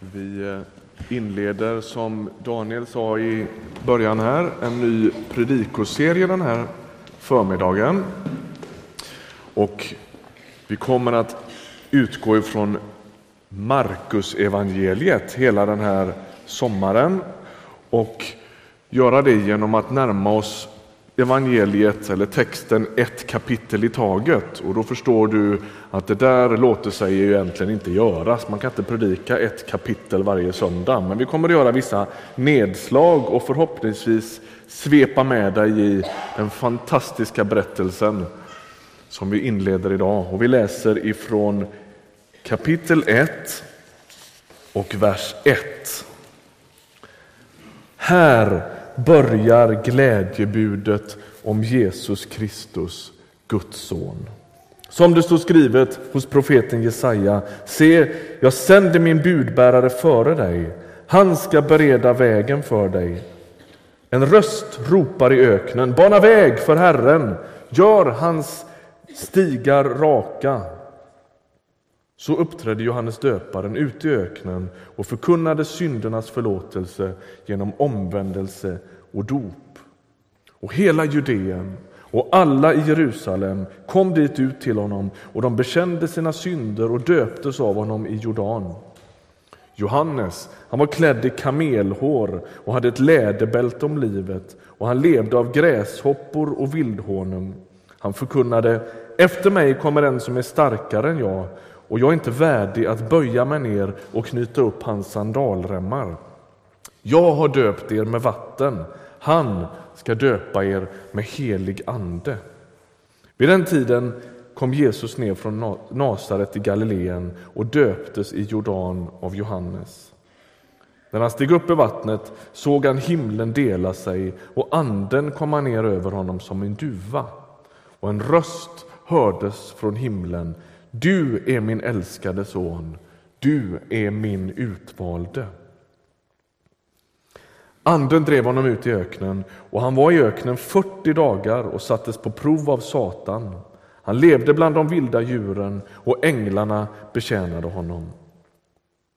Vi eh, inleder, som Daniel sa i början här, en ny predikoserie den här förmiddagen. Och vi kommer att utgå ifrån Markus evangeliet hela den här sommaren och göra det genom att närma oss evangeliet eller texten ett kapitel i taget. Och då förstår du att det där låter sig ju egentligen inte göras. Man kan inte predika ett kapitel varje söndag. Men vi kommer att göra vissa nedslag och förhoppningsvis svepa med dig i den fantastiska berättelsen som vi inleder idag. Och vi läser ifrån kapitel 1 och vers 1. Här börjar glädjebudet om Jesus Kristus, Guds son. Som det står skrivet hos profeten Jesaja, se, jag sänder min budbärare före dig. Han ska bereda vägen för dig. En röst ropar i öknen, bana väg för Herren, gör hans stigar raka. Så uppträdde Johannes döparen ute i öknen och förkunnade syndernas förlåtelse genom omvändelse och dop. Och hela Judeen och alla i Jerusalem kom dit ut till honom och de bekände sina synder och döptes av honom i Jordan. Johannes han var klädd i kamelhår och hade ett läderbälte om livet och han levde av gräshoppor och vildhonung. Han förkunnade, efter mig kommer en som är starkare än jag och jag är inte värdig att böja mig ner och knyta upp hans sandalremmar. Jag har döpt er med vatten, han ska döpa er med helig ande. Vid den tiden kom Jesus ner från Nasaret i Galileen och döptes i Jordan av Johannes. När han steg upp i vattnet såg han himlen dela sig och anden komma ner över honom som en duva. Och en röst hördes från himlen. Du är min älskade son, du är min utvalde. Anden drev honom ut i öknen och han var i öknen 40 dagar och sattes på prov av Satan. Han levde bland de vilda djuren och änglarna betjänade honom.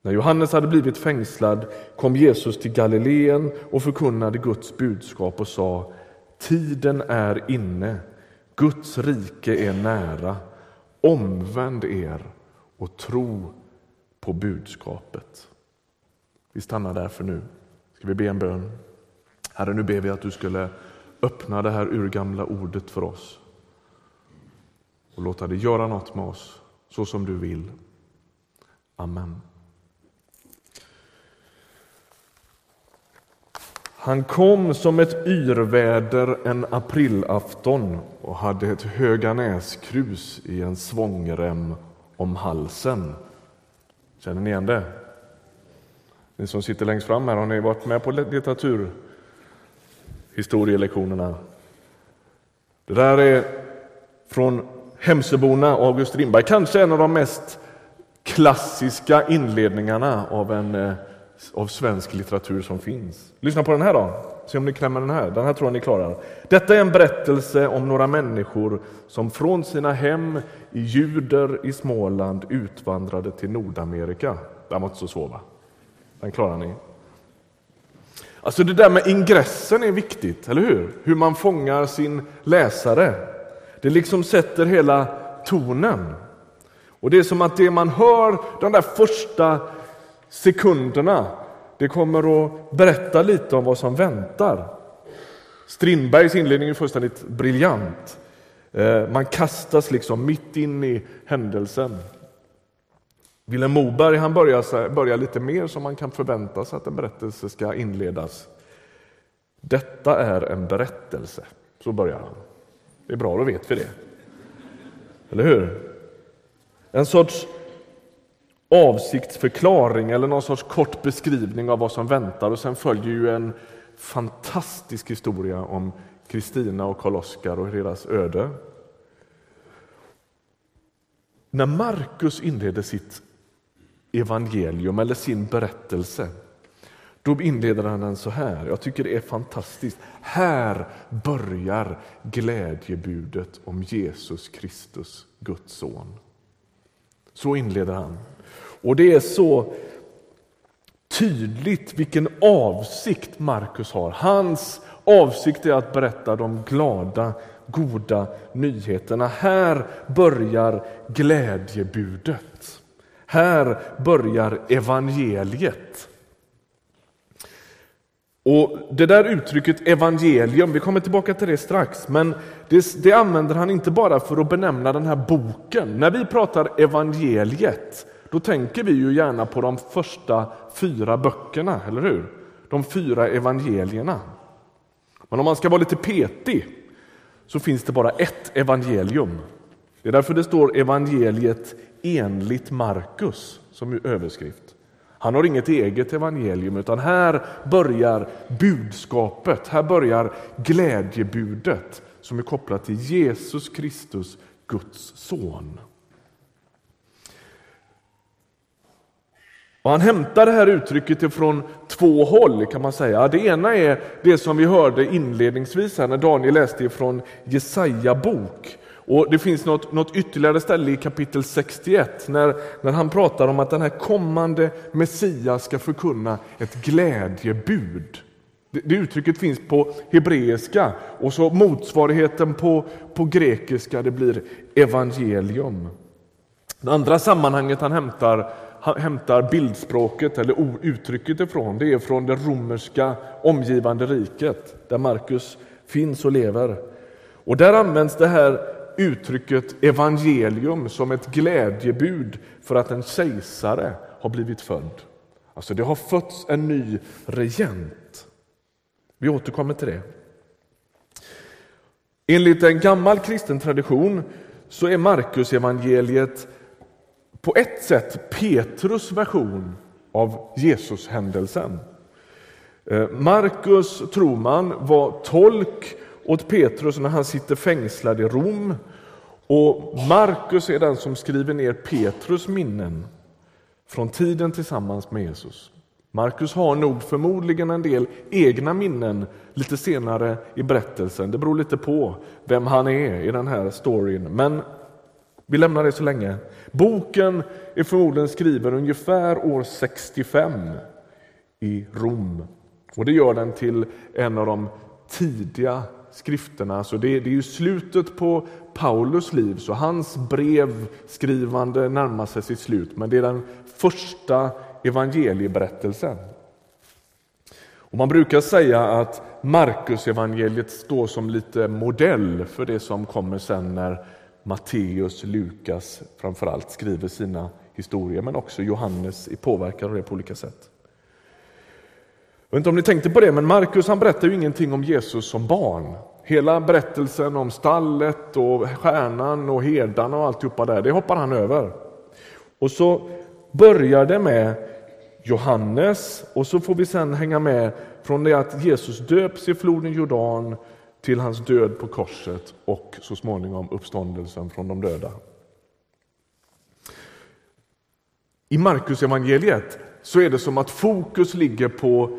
När Johannes hade blivit fängslad kom Jesus till Galileen och förkunnade Guds budskap och sa Tiden är inne, Guds rike är nära. Omvänd er och tro på budskapet. Vi stannar där för nu. Ska vi be en bön? Herre, nu ber vi att du skulle öppna det här urgamla ordet för oss och låta det göra något med oss så som du vill. Amen. Han kom som ett yrväder en aprilafton och hade ett höganäskrus i en svångrem om halsen. Känner ni igen det? Ni som sitter längst fram här, har ni varit med på litteraturhistorielektionerna? Det där är från Hemsöborna och August Strindberg, kanske en av de mest klassiska inledningarna av, en, eh, av svensk litteratur som finns. Lyssna på den här då, se om ni klämmer den här. Den här tror jag ni klarar. Detta är en berättelse om några människor som från sina hem i Juder i Småland utvandrade till Nordamerika. Den var inte så svår va? Den klarar ni. Alltså det där med ingressen är viktigt, eller hur? Hur man fångar sin läsare. Det liksom sätter hela tonen. Och det är som att det man hör den där första sekunderna, det kommer att berätta lite om vad som väntar. Strindbergs inledning är fullständigt briljant. Eh, man kastas liksom mitt in i händelsen. Vilhelm Moberg han börjar, börjar lite mer som man kan förvänta sig att en berättelse ska inledas. Detta är en berättelse, så börjar han. Det är bra, då vet vi det. Eller hur? En sorts avsiktsförklaring eller någon sorts kort beskrivning av vad som väntar och sen följer ju en fantastisk historia om Kristina och Karl-Oskar och deras öde. När Markus inleder sitt evangelium eller sin berättelse. Då inleder han den så här. Jag tycker det är fantastiskt. Här börjar glädjebudet om Jesus Kristus, Guds son. Så inleder han. Och det är så tydligt vilken avsikt Markus har. Hans avsikt är att berätta de glada, goda nyheterna. Här börjar glädjebudet. Här börjar evangeliet. Och Det där uttrycket evangelium, vi kommer tillbaka till det strax, men det, det, använder han inte bara för att benämna den här boken. När vi pratar evangeliet, då tänker vi ju gärna på de första fyra böckerna, eller hur? De fyra evangelierna. Men om man ska vara lite petig så finns det bara ett evangelium. Det är därför det står evangeliet enligt Markus som överskrift. Han har inget eget evangelium, utan här börjar budskapet, här börjar glädjebudet som är kopplat till Jesus Kristus, Guds son. Och han hämtar det här uttrycket ifrån två håll kan man säga. Det ena är det som vi hörde inledningsvis här när Daniel läste ifrån Jesaja bok. Och Det finns något, något ytterligare ställe i kapitel 61 när, när han pratar om att den här kommande Messias ska förkunna ett glädjebud. Det, det uttrycket finns på hebreiska och så motsvarigheten på, på grekiska det blir evangelium. Det andra sammanhanget han hämtar, han hämtar bildspråket eller uttrycket ifrån det är från det romerska omgivande riket där Markus finns och lever. Och där används det här uttrycket evangelium som ett glädjebud för att en kejsare har blivit född. Alltså det har fötts en ny regent. Vi återkommer till det. Enligt en gammal kristen tradition så är Markus evangeliet på ett sätt Petrus version av Jesushändelsen. Eh, Markus, tror man, var tolk åt Petrus när han sitter fängslad i Rom. Och Markus är den som skriver ner Petrus minnen från tiden tillsammans med Jesus. Markus har nog förmodligen en del egna minnen lite senare i berättelsen. Det beror lite på vem han är i den här storyn. Men vi lämnar det så länge. Boken är förmodligen skriven ungefär år 65 i Rom. Och Det gör den till en av de tidiga skrifterna. Så det, det är ju slutet på Paulus liv, så hans brevskrivande närmar sig sitt slut. Men det är den första evangelieberättelsen. Och man brukar säga att Markus evangeliet står som lite modell för det som kommer sen när Matteus, Lukas framförallt skriver sina historier, men också Johannes är påverkad av det på olika sätt. Jag vet inte om ni tänkte på det, men Markus han berättar ju ingenting om Jesus som barn. Hela berättelsen om stallet och stjärnan och herdarna och alltihopa där, det hoppar han över. Och så börjar det med Johannes och så får vi sen hänga med från det att Jesus döps i floden Jordan till hans död på korset och så småningom uppståndelsen från de döda. I Markus evangeliet så är det som att fokus ligger på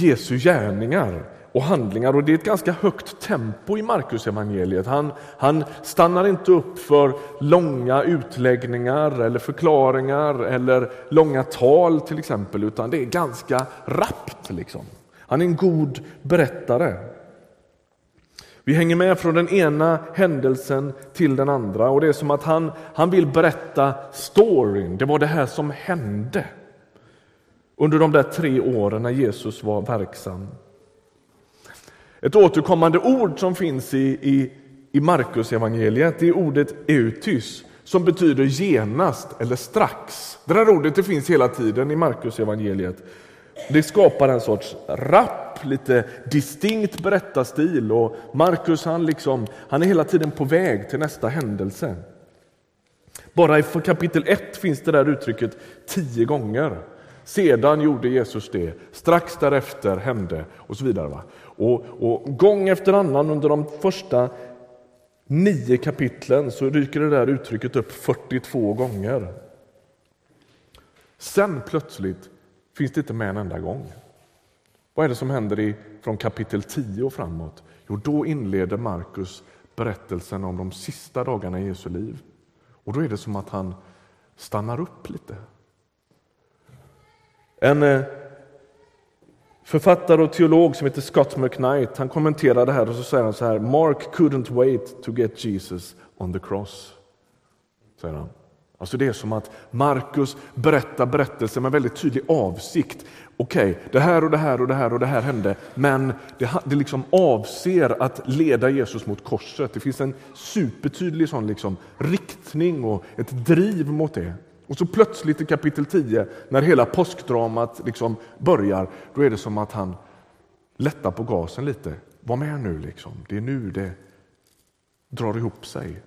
Jesu gärningar och handlingar. Och Det är ett ganska högt tempo i Markus evangeliet. Han, han stannar inte upp för långa utläggningar eller förklaringar eller långa tal till exempel, utan det är ganska rappt. Liksom. Han är en god berättare. Vi hänger med från den ena händelsen till den andra och det är som att han, han vill berätta storyn. Det var det här som hände under de där tre åren när Jesus var verksam. Ett återkommande ord som finns i, i, i Markus evangeliet är ordet eutys som betyder genast eller strax. Det där ordet det finns hela tiden i Markus evangeliet. Det skapar en sorts rapp, lite distinkt berättarstil och Markus han, liksom, han är hela tiden på väg till nästa händelse. Bara i kapitel 1 finns det där uttrycket tio gånger. Sedan gjorde Jesus det, strax därefter hände och så vidare. Va? Och, och gång efter annan under de första nio kapitlen så dyker det där uttrycket upp 42 gånger. Sen plötsligt finns det inte med en enda gång. Vad är det som händer i, från kapitel 10 och framåt? Jo, då inleder Markus berättelsen om de sista dagarna i Jesu liv. Och då är det som att han stannar upp lite. En eh, författare och teolog som heter Scott McKnight han kommenterar det här och så säger han så här Mark couldn't wait to get Jesus on the cross. Säger han. Alltså det är som att Markus berättar berättelsen med väldigt tydlig avsikt. Okej, okay, det här och det här och det här och det här hände, men det, det liksom avser att leda Jesus mot korset. Det finns en supertydlig sån liksom riktning och ett driv mot det. Och så plötsligt i kapitel 10, när hela påskdramat liksom börjar, då är det som att han lättar på gasen lite. Var med nu, liksom. det är nu det drar ihop sig.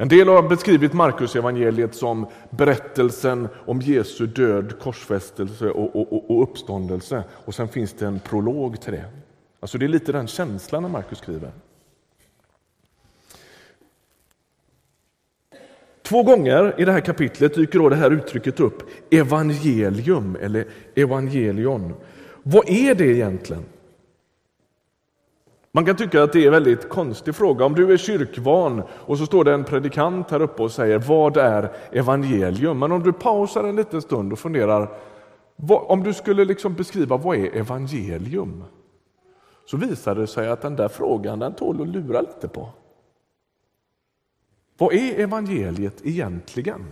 En del har beskrivit Markus evangeliet som berättelsen om Jesu död, korsfästelse och, och, och, uppståndelse. Och sen finns det en prolog till det. Alltså det är lite den känslan när Markus skriver. Två gånger i det här kapitlet dyker då det här uttrycket upp, evangelium eller evangelion. Vad är det egentligen? Man kan tycka att det är en väldigt konstig fråga. Om du är kyrkvan och så står det en predikant här uppe och säger vad är evangelium? Men om du pausar en liten stund och funderar, om du skulle liksom beskriva vad är evangelium? Så visar det sig att den där frågan den tål att lura lite på. Vad är evangeliet egentligen?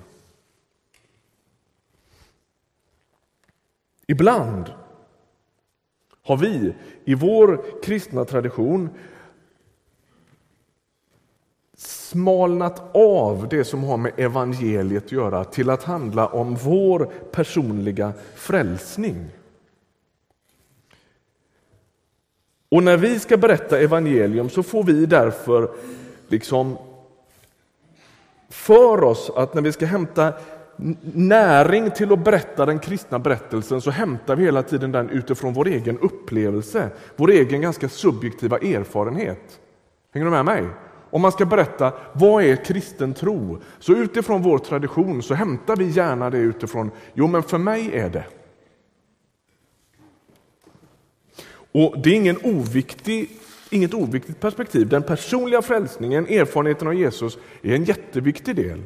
Ibland har vi i vår kristna tradition smalnat av det som har med evangeliet att göra till att handla om vår personliga frälsning. Och när vi ska berätta evangelium så får vi därför liksom för oss att när vi ska hämta näring till att berätta den kristna berättelsen så hämtar vi hela tiden den utifrån vår egen upplevelse, vår egen ganska subjektiva erfarenhet. Hänger du med mig? Om man ska berätta vad är kristen tro, så utifrån vår tradition så hämtar vi gärna det utifrån, jo men för mig är det. Och Det är ingen oviktig, inget oviktigt perspektiv. Den personliga frälsningen, erfarenheten av Jesus, är en jätteviktig del.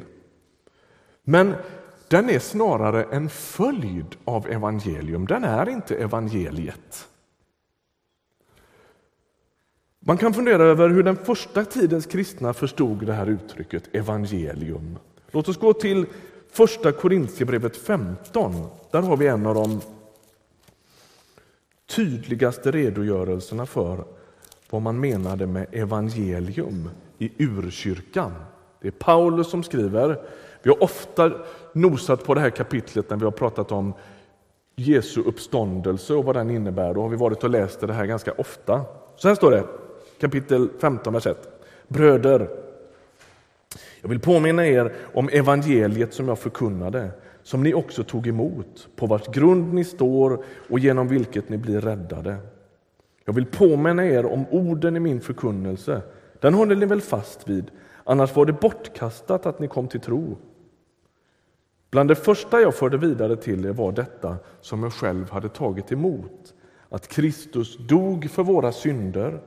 Men den är snarare en följd av evangelium. Den är inte evangeliet. Man kan fundera över hur den första tidens kristna förstod det här uttrycket evangelium. Låt oss gå till första Korintierbrevet 15. Där har vi en av de tydligaste redogörelserna för vad man menade med evangelium i urkyrkan. Det är Paulus som skriver. Vi har ofta nosat på det här kapitlet när vi har pratat om Jesu uppståndelse och vad den innebär. Då har vi varit och läst det här ganska ofta. Så här står det, kapitel 15, vers 1. Bröder, jag vill påminna er om evangeliet som jag förkunnade, som ni också tog emot, på vars grund ni står och genom vilket ni blir räddade. Jag vill påminna er om orden i min förkunnelse. Den håller ni väl fast vid, annars var det bortkastat att ni kom till tro. Bland det första jag förde vidare till er var detta som jag själv hade tagit emot, att Kristus dog för våra synder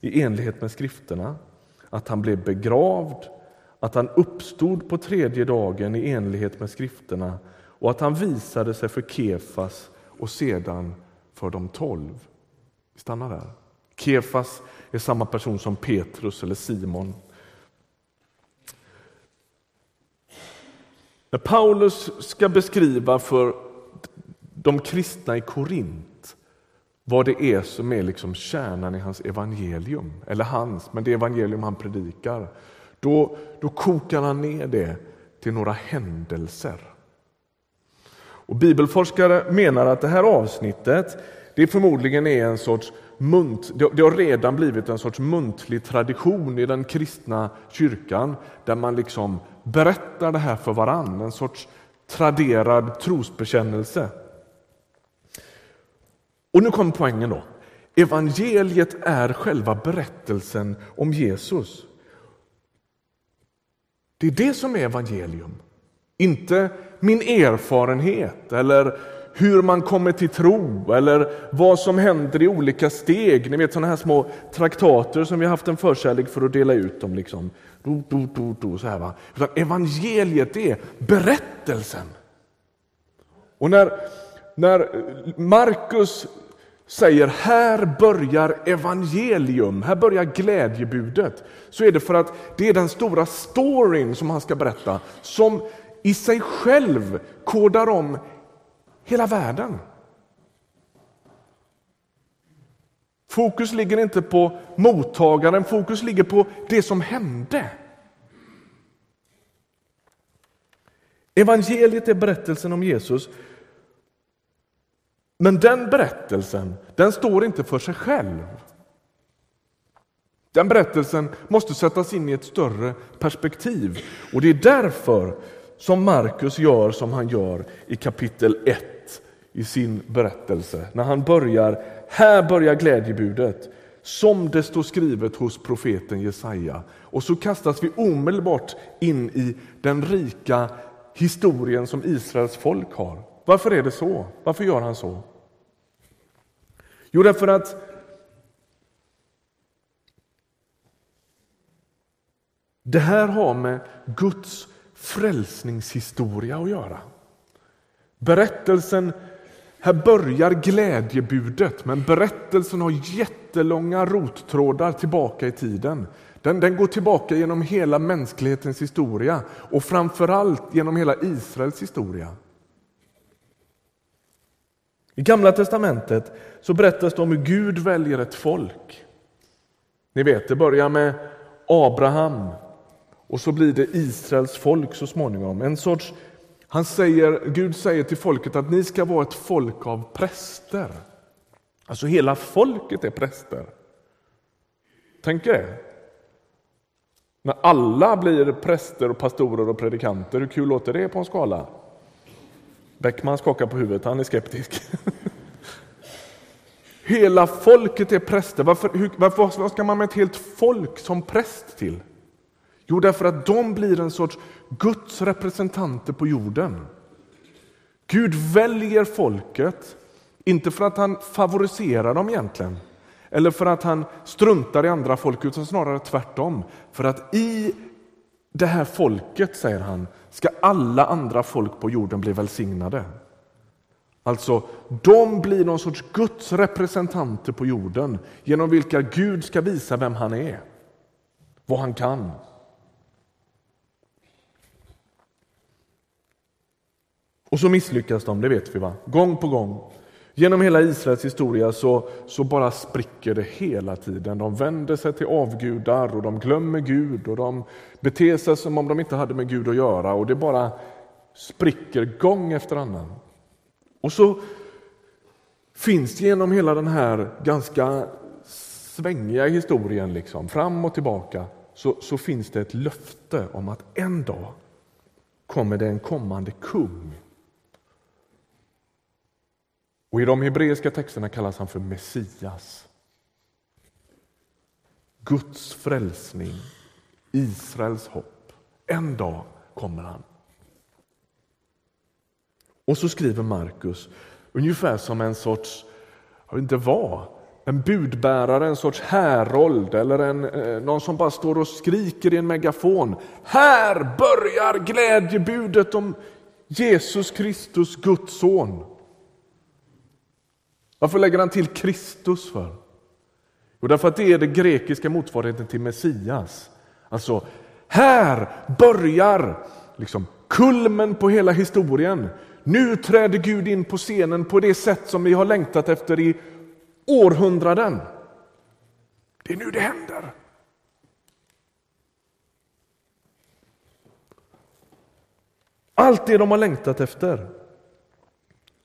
i enlighet med skrifterna, att han blev begravd, att han uppstod på tredje dagen i enlighet med skrifterna och att han visade sig för Kefas och sedan för de tolv. Vi stannar där. Kefas är samma person som Petrus eller Simon När Paulus ska beskriva för de kristna i Korint vad det är som är liksom kärnan i hans evangelium, eller hans, men det evangelium han predikar, då, då kokar han ner det till några händelser. Och Bibelforskare menar att det här avsnittet det förmodligen är en sorts munt, det har redan blivit en sorts muntlig tradition i den kristna kyrkan där man liksom berättar det här för varann, en sorts traderad trosbekännelse. Och nu kommer poängen då. Evangeliet är själva berättelsen om Jesus. Det är det som är evangelium, inte min erfarenhet eller hur man kommer till tro eller vad som händer i olika steg. Ni vet sådana här små traktater som vi haft en förkärlek för att dela ut dem. Liksom. Do, do, do, do, så här, va? Utan evangeliet är berättelsen Och när, när Markus säger här börjar evangelium, här börjar glädjebudet, så är det för att det är den stora storyn som han ska berätta, som i sig själv kodar om hela världen. Fokus ligger inte på mottagaren, fokus ligger på det som hände. Evangeliet är berättelsen om Jesus. Men den berättelsen, den står inte för sig själv. Den berättelsen måste sättas in i ett större perspektiv. Och det är därför som Markus gör som han gör i kapitel 1 i sin berättelse. När han börjar, här börjar glädjebudet, som det står skrivet hos profeten Jesaja. Och så kastas vi omedelbart in i den rika historien som Israels folk har. Varför är det så? Varför gör han så? Jo, därför att det här har med Guds frälsningshistoria att göra. Berättelsen, här börjar glädjebudet, men berättelsen har jättelånga rottrådar tillbaka i tiden. Den, den går tillbaka genom hela mänsklighetens historia och framförallt genom hela Israels historia. I Gamla testamentet så berättas det om hur Gud väljer ett folk. Ni vet, det börjar med Abraham och så blir det Israels folk så småningom. En sorts, han säger, Gud säger till folket att ni ska vara ett folk av präster. Alltså hela folket är präster. Tänk er När alla blir präster, och pastorer och predikanter, hur kul låter det på en skala? Bäckman skakar på huvudet, han är skeptisk. Hela folket är präster. Varför, hur, varför, vad ska man med ett helt folk som präst till? Jo, därför att de blir en sorts Guds representanter på jorden. Gud väljer folket, inte för att han favoriserar dem egentligen, eller för att han struntar i andra folk, utan snarare tvärtom. För att i det här folket, säger han, ska alla andra folk på jorden bli välsignade. Alltså, de blir någon sorts Guds representanter på jorden genom vilka Gud ska visa vem han är, vad han kan. Och så misslyckas de, det vet vi va? Gång på gång. Genom hela Israels historia så, så bara spricker det hela tiden. De vänder sig till avgudar och de glömmer Gud och de beter sig som om de inte hade med Gud att göra och det bara spricker gång efter annan. Och så finns genom hela den här ganska svängiga historien, liksom, fram och tillbaka, så, så finns det ett löfte om att en dag kommer det en kommande kung och I de hebreiska texterna kallas han för Messias. Guds frälsning, Israels hopp. En dag kommer han. Och så skriver Markus ungefär som en sorts, jag vet inte vad, en budbärare, en sorts härold eller en, eh, någon som bara står och skriker i en megafon. Här börjar glädjebudet om Jesus Kristus, Guds son. Varför lägger han till Kristus för? Jo, därför att det är den grekiska motsvarigheten till Messias. Alltså, här börjar liksom kulmen på hela historien. Nu träder Gud in på scenen på det sätt som vi har längtat efter i århundraden. Det är nu det händer. Allt det de har längtat efter.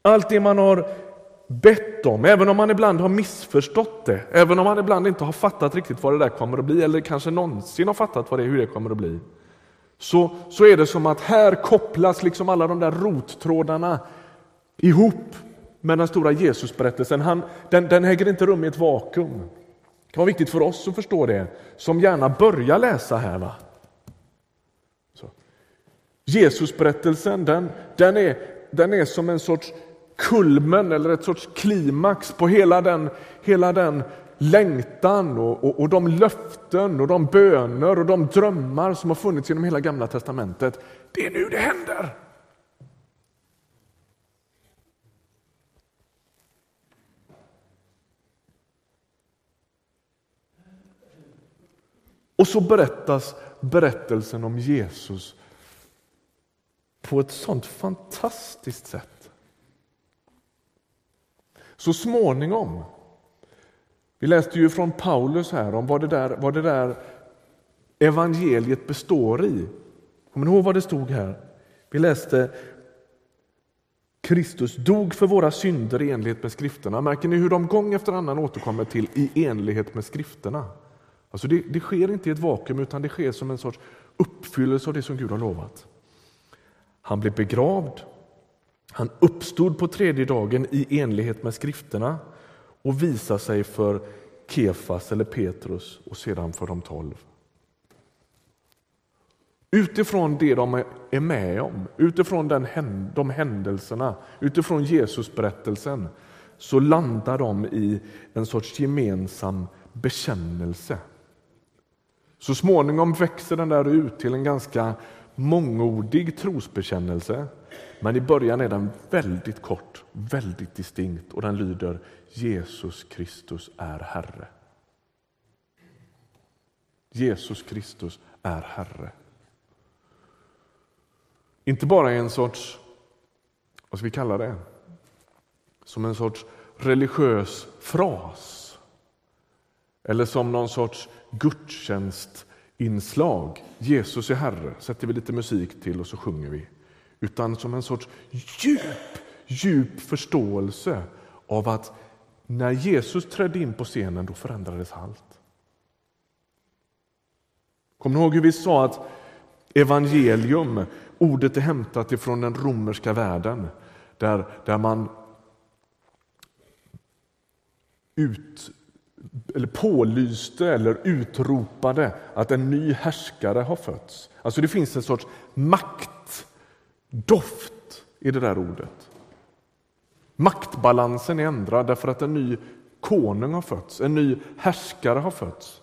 Allt det man har bett om, även om man ibland har missförstått det, även om man ibland inte har fattat riktigt vad det där kommer att bli, eller kanske någonsin har fattat vad det, hur det kommer att bli, så, så är det som att här kopplas liksom alla de där rottrådarna ihop med den stora Jesusberättelsen. Han, den, den äger inte rum i ett vakuum. Det kan vara viktigt för oss att förstå det, som gärna börjar läsa här. Va? Jesusberättelsen den, den, är, den är som en sorts kulmen eller ett sorts klimax på hela den, hela den längtan och, och, och de löften och de böner och de drömmar som har funnits genom hela Gamla testamentet. Det är nu det händer! Och så berättas berättelsen om Jesus på ett sånt fantastiskt sätt. Så småningom, vi läste ju från Paulus här om vad det där, vad det där evangeliet består i. Kommer ni ihåg vad det stod här? Vi läste Kristus dog för våra synder i enlighet med skrifterna. Märker ni hur de gång efter annan återkommer till i enlighet med skrifterna? Alltså det, det sker inte i ett vakuum utan det sker som en sorts uppfyllelse av det som Gud har lovat. Han blev begravd. Han uppstod på tredje dagen i enlighet med skrifterna och visade sig för Kefas eller Petrus och sedan för de tolv. Utifrån det de är med om, utifrån den, de händelserna, utifrån Jesusberättelsen så landar de i en sorts gemensam bekännelse. Så småningom växer den där ut till en ganska mångordig trosbekännelse. Men i början är den väldigt kort, väldigt distinkt och den lyder Jesus Kristus är Herre. Jesus Kristus är Herre. Inte bara en sorts, vad ska vi kalla det, som en sorts religiös fras eller som någon sorts gudstjänstinslag. Jesus är Herre, sätter vi lite musik till och så sjunger vi. Utan som en sorts djup, djup förståelse av att när Jesus trädde in på scenen då förändrades allt. Kommer ni ihåg hur vi sa att evangelium, ordet är hämtat ifrån den romerska världen där, där man ut, eller pålyste eller utropade att en ny härskare har fötts. Alltså det finns en sorts makt Doft i det där ordet. Maktbalansen är ändrad därför att en ny konung har fötts, en ny härskare har fötts.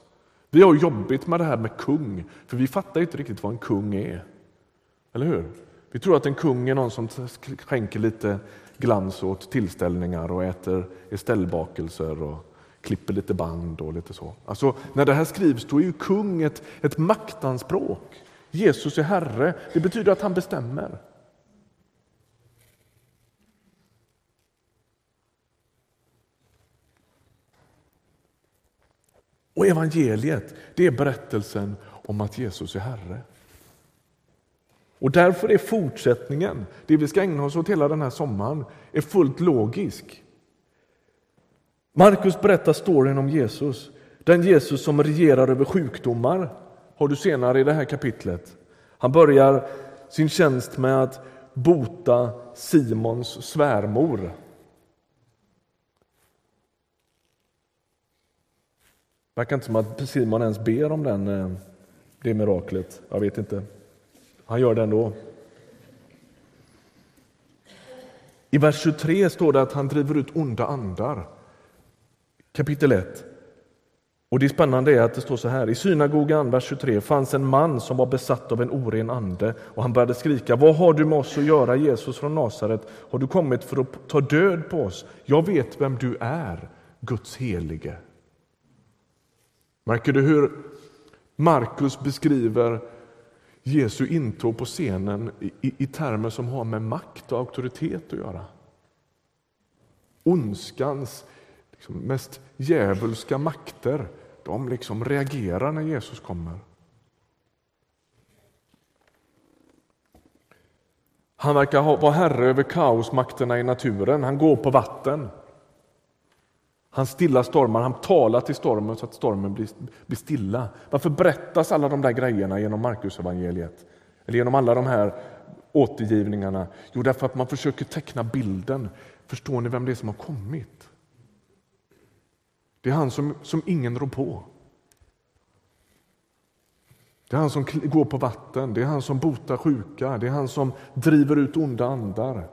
Vi har jobbigt med det här med kung, för vi fattar inte riktigt vad en kung är. Eller hur? Vi tror att en kung är någon som skänker lite glans åt tillställningar och äter estellbakelser och klipper lite band och lite så. Alltså, när det här skrivs då är ju kung ett, ett maktanspråk. Jesus är Herre, det betyder att han bestämmer. Och evangeliet, det är berättelsen om att Jesus är Herre. Och därför är fortsättningen, det vi ska ägna oss åt hela den här sommaren, är fullt logisk. Markus berättar storyn om Jesus. Den Jesus som regerar över sjukdomar har du senare i det här kapitlet. Han börjar sin tjänst med att bota Simons svärmor. Verkar inte som att Simon ens ber om den, eh, det miraklet. Jag vet inte. Han gör det ändå. I vers 23 står det att han driver ut onda andar. Kapitel 1. Och Det spännande är att det står så här. I synagogan, vers 23, fanns en man som var besatt av en oren ande och han började skrika. Vad har du med oss att göra, Jesus från Nasaret? Har du kommit för att ta död på oss? Jag vet vem du är, Guds helige. Märker du hur Markus beskriver Jesu intåg på scenen i, i, termer som har med makt och auktoritet att göra? Ondskans liksom, mest djävulska makter de liksom reagerar när Jesus kommer. Han verkar vara herre över kaosmakterna i naturen. Han går på vatten. Han stillar stormar, han talar till stormen så att stormen blir, blir stilla. Varför berättas alla de där grejerna genom Markusevangeliet? Eller genom alla de här återgivningarna? Jo, därför att man försöker teckna bilden. Förstår ni vem det är som har kommit? Det är han som, som ingen rår på. Det är han som går på vatten, det är han som botar sjuka, det är han som driver ut onda andar.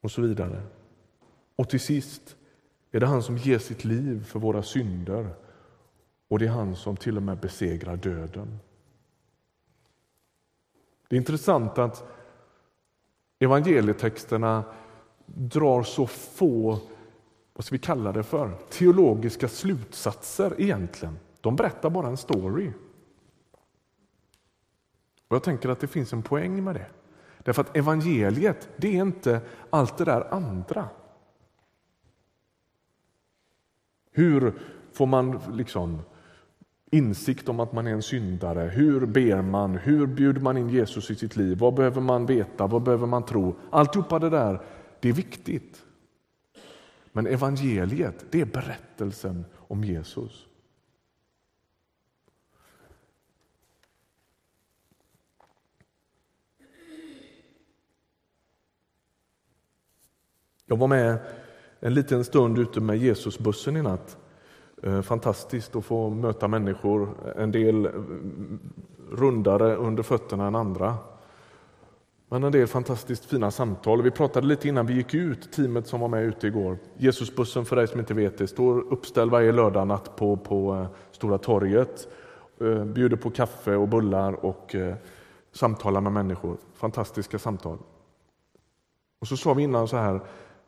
Och så vidare. Och till sist är det han som ger sitt liv för våra synder och det är han som till och med besegrar döden. Det är intressant att evangelietexterna drar så få, vad ska vi kalla det för, teologiska slutsatser egentligen. De berättar bara en story. Och Jag tänker att det finns en poäng med det. Därför att evangeliet, det är inte allt det där andra. Hur får man liksom insikt om att man är en syndare? Hur ber man? Hur bjuder man in Jesus i sitt liv? Vad behöver man veta? Vad behöver man tro? Alltihopa det där, det är viktigt. Men evangeliet, det är berättelsen om Jesus. Jag var med en liten stund ute med Jesusbussen i natt. Eh, fantastiskt att få möta människor, en del eh, rundare under fötterna än andra. Men en del fantastiskt fina samtal. Vi pratade lite innan vi gick ut, teamet som var med ute igår. Jesusbussen, för dig som inte vet det, står uppställd varje lördagnatt på, på eh, Stora torget. Bjuder på kaffe och bullar och samtalar med människor. Fantastiska samtal. Och så sa vi innan så här,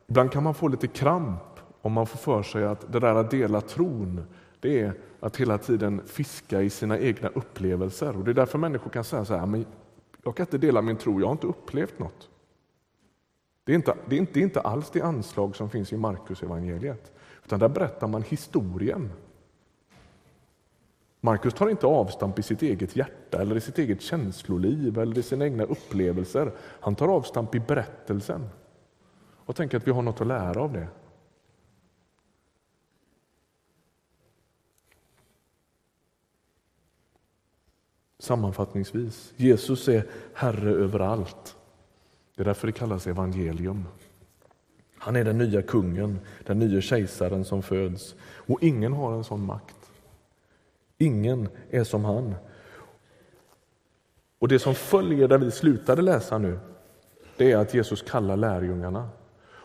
ibland kan man få lite kramp om man får för sig att det där att dela tron, det är att hela tiden fiska i sina egna upplevelser. Och Det är därför människor kan säga så här, men jag kan inte dela min tro, jag har inte upplevt något. Det är inte, det är inte, det är inte alls det anslag som finns i Markus evangeliet, utan där berättar man historien. Markus tar inte avstamp i sitt eget hjärta, eller i sitt eget känsloliv eller i sina egna upplevelser. Han tar avstamp i berättelsen och tänker att vi har något att lära av det. Sammanfattningsvis, Jesus är Herre över allt. Det är därför det kallas evangelium. Han är den nya kungen, den nya kejsaren som föds. Och ingen har en sån makt. Ingen är som han. Och Det som följer där vi slutade läsa nu, det är att Jesus kallar lärjungarna.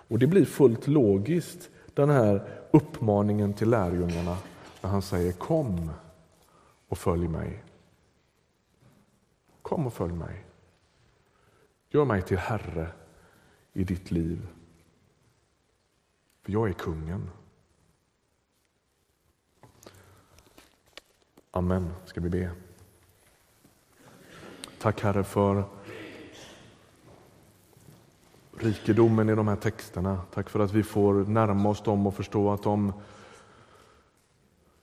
Och Det blir fullt logiskt, den här uppmaningen till lärjungarna när han säger kom och följ mig. Kom och följ mig. Gör mig till Herre i ditt liv. För jag är kungen. Amen, ska vi be. Tack Herre för rikedomen i de här texterna. Tack för att vi får närma oss dem och förstå att de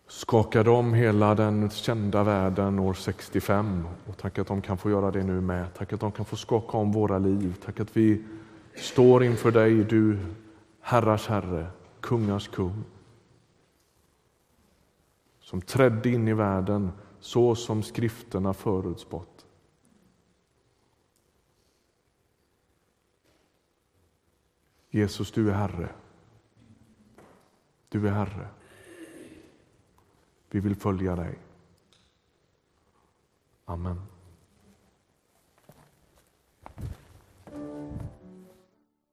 skakade om hela den kända världen år 65. Och tack att de kan få göra det nu med. Tack att de kan få skaka om våra liv. Tack att vi står inför dig, du herrars herre, kungars kung. Som trädde in i världen så som skrifterna förutspått. Jesus, du är Herre. Du är Herre. Vi vill följa dig. Amen.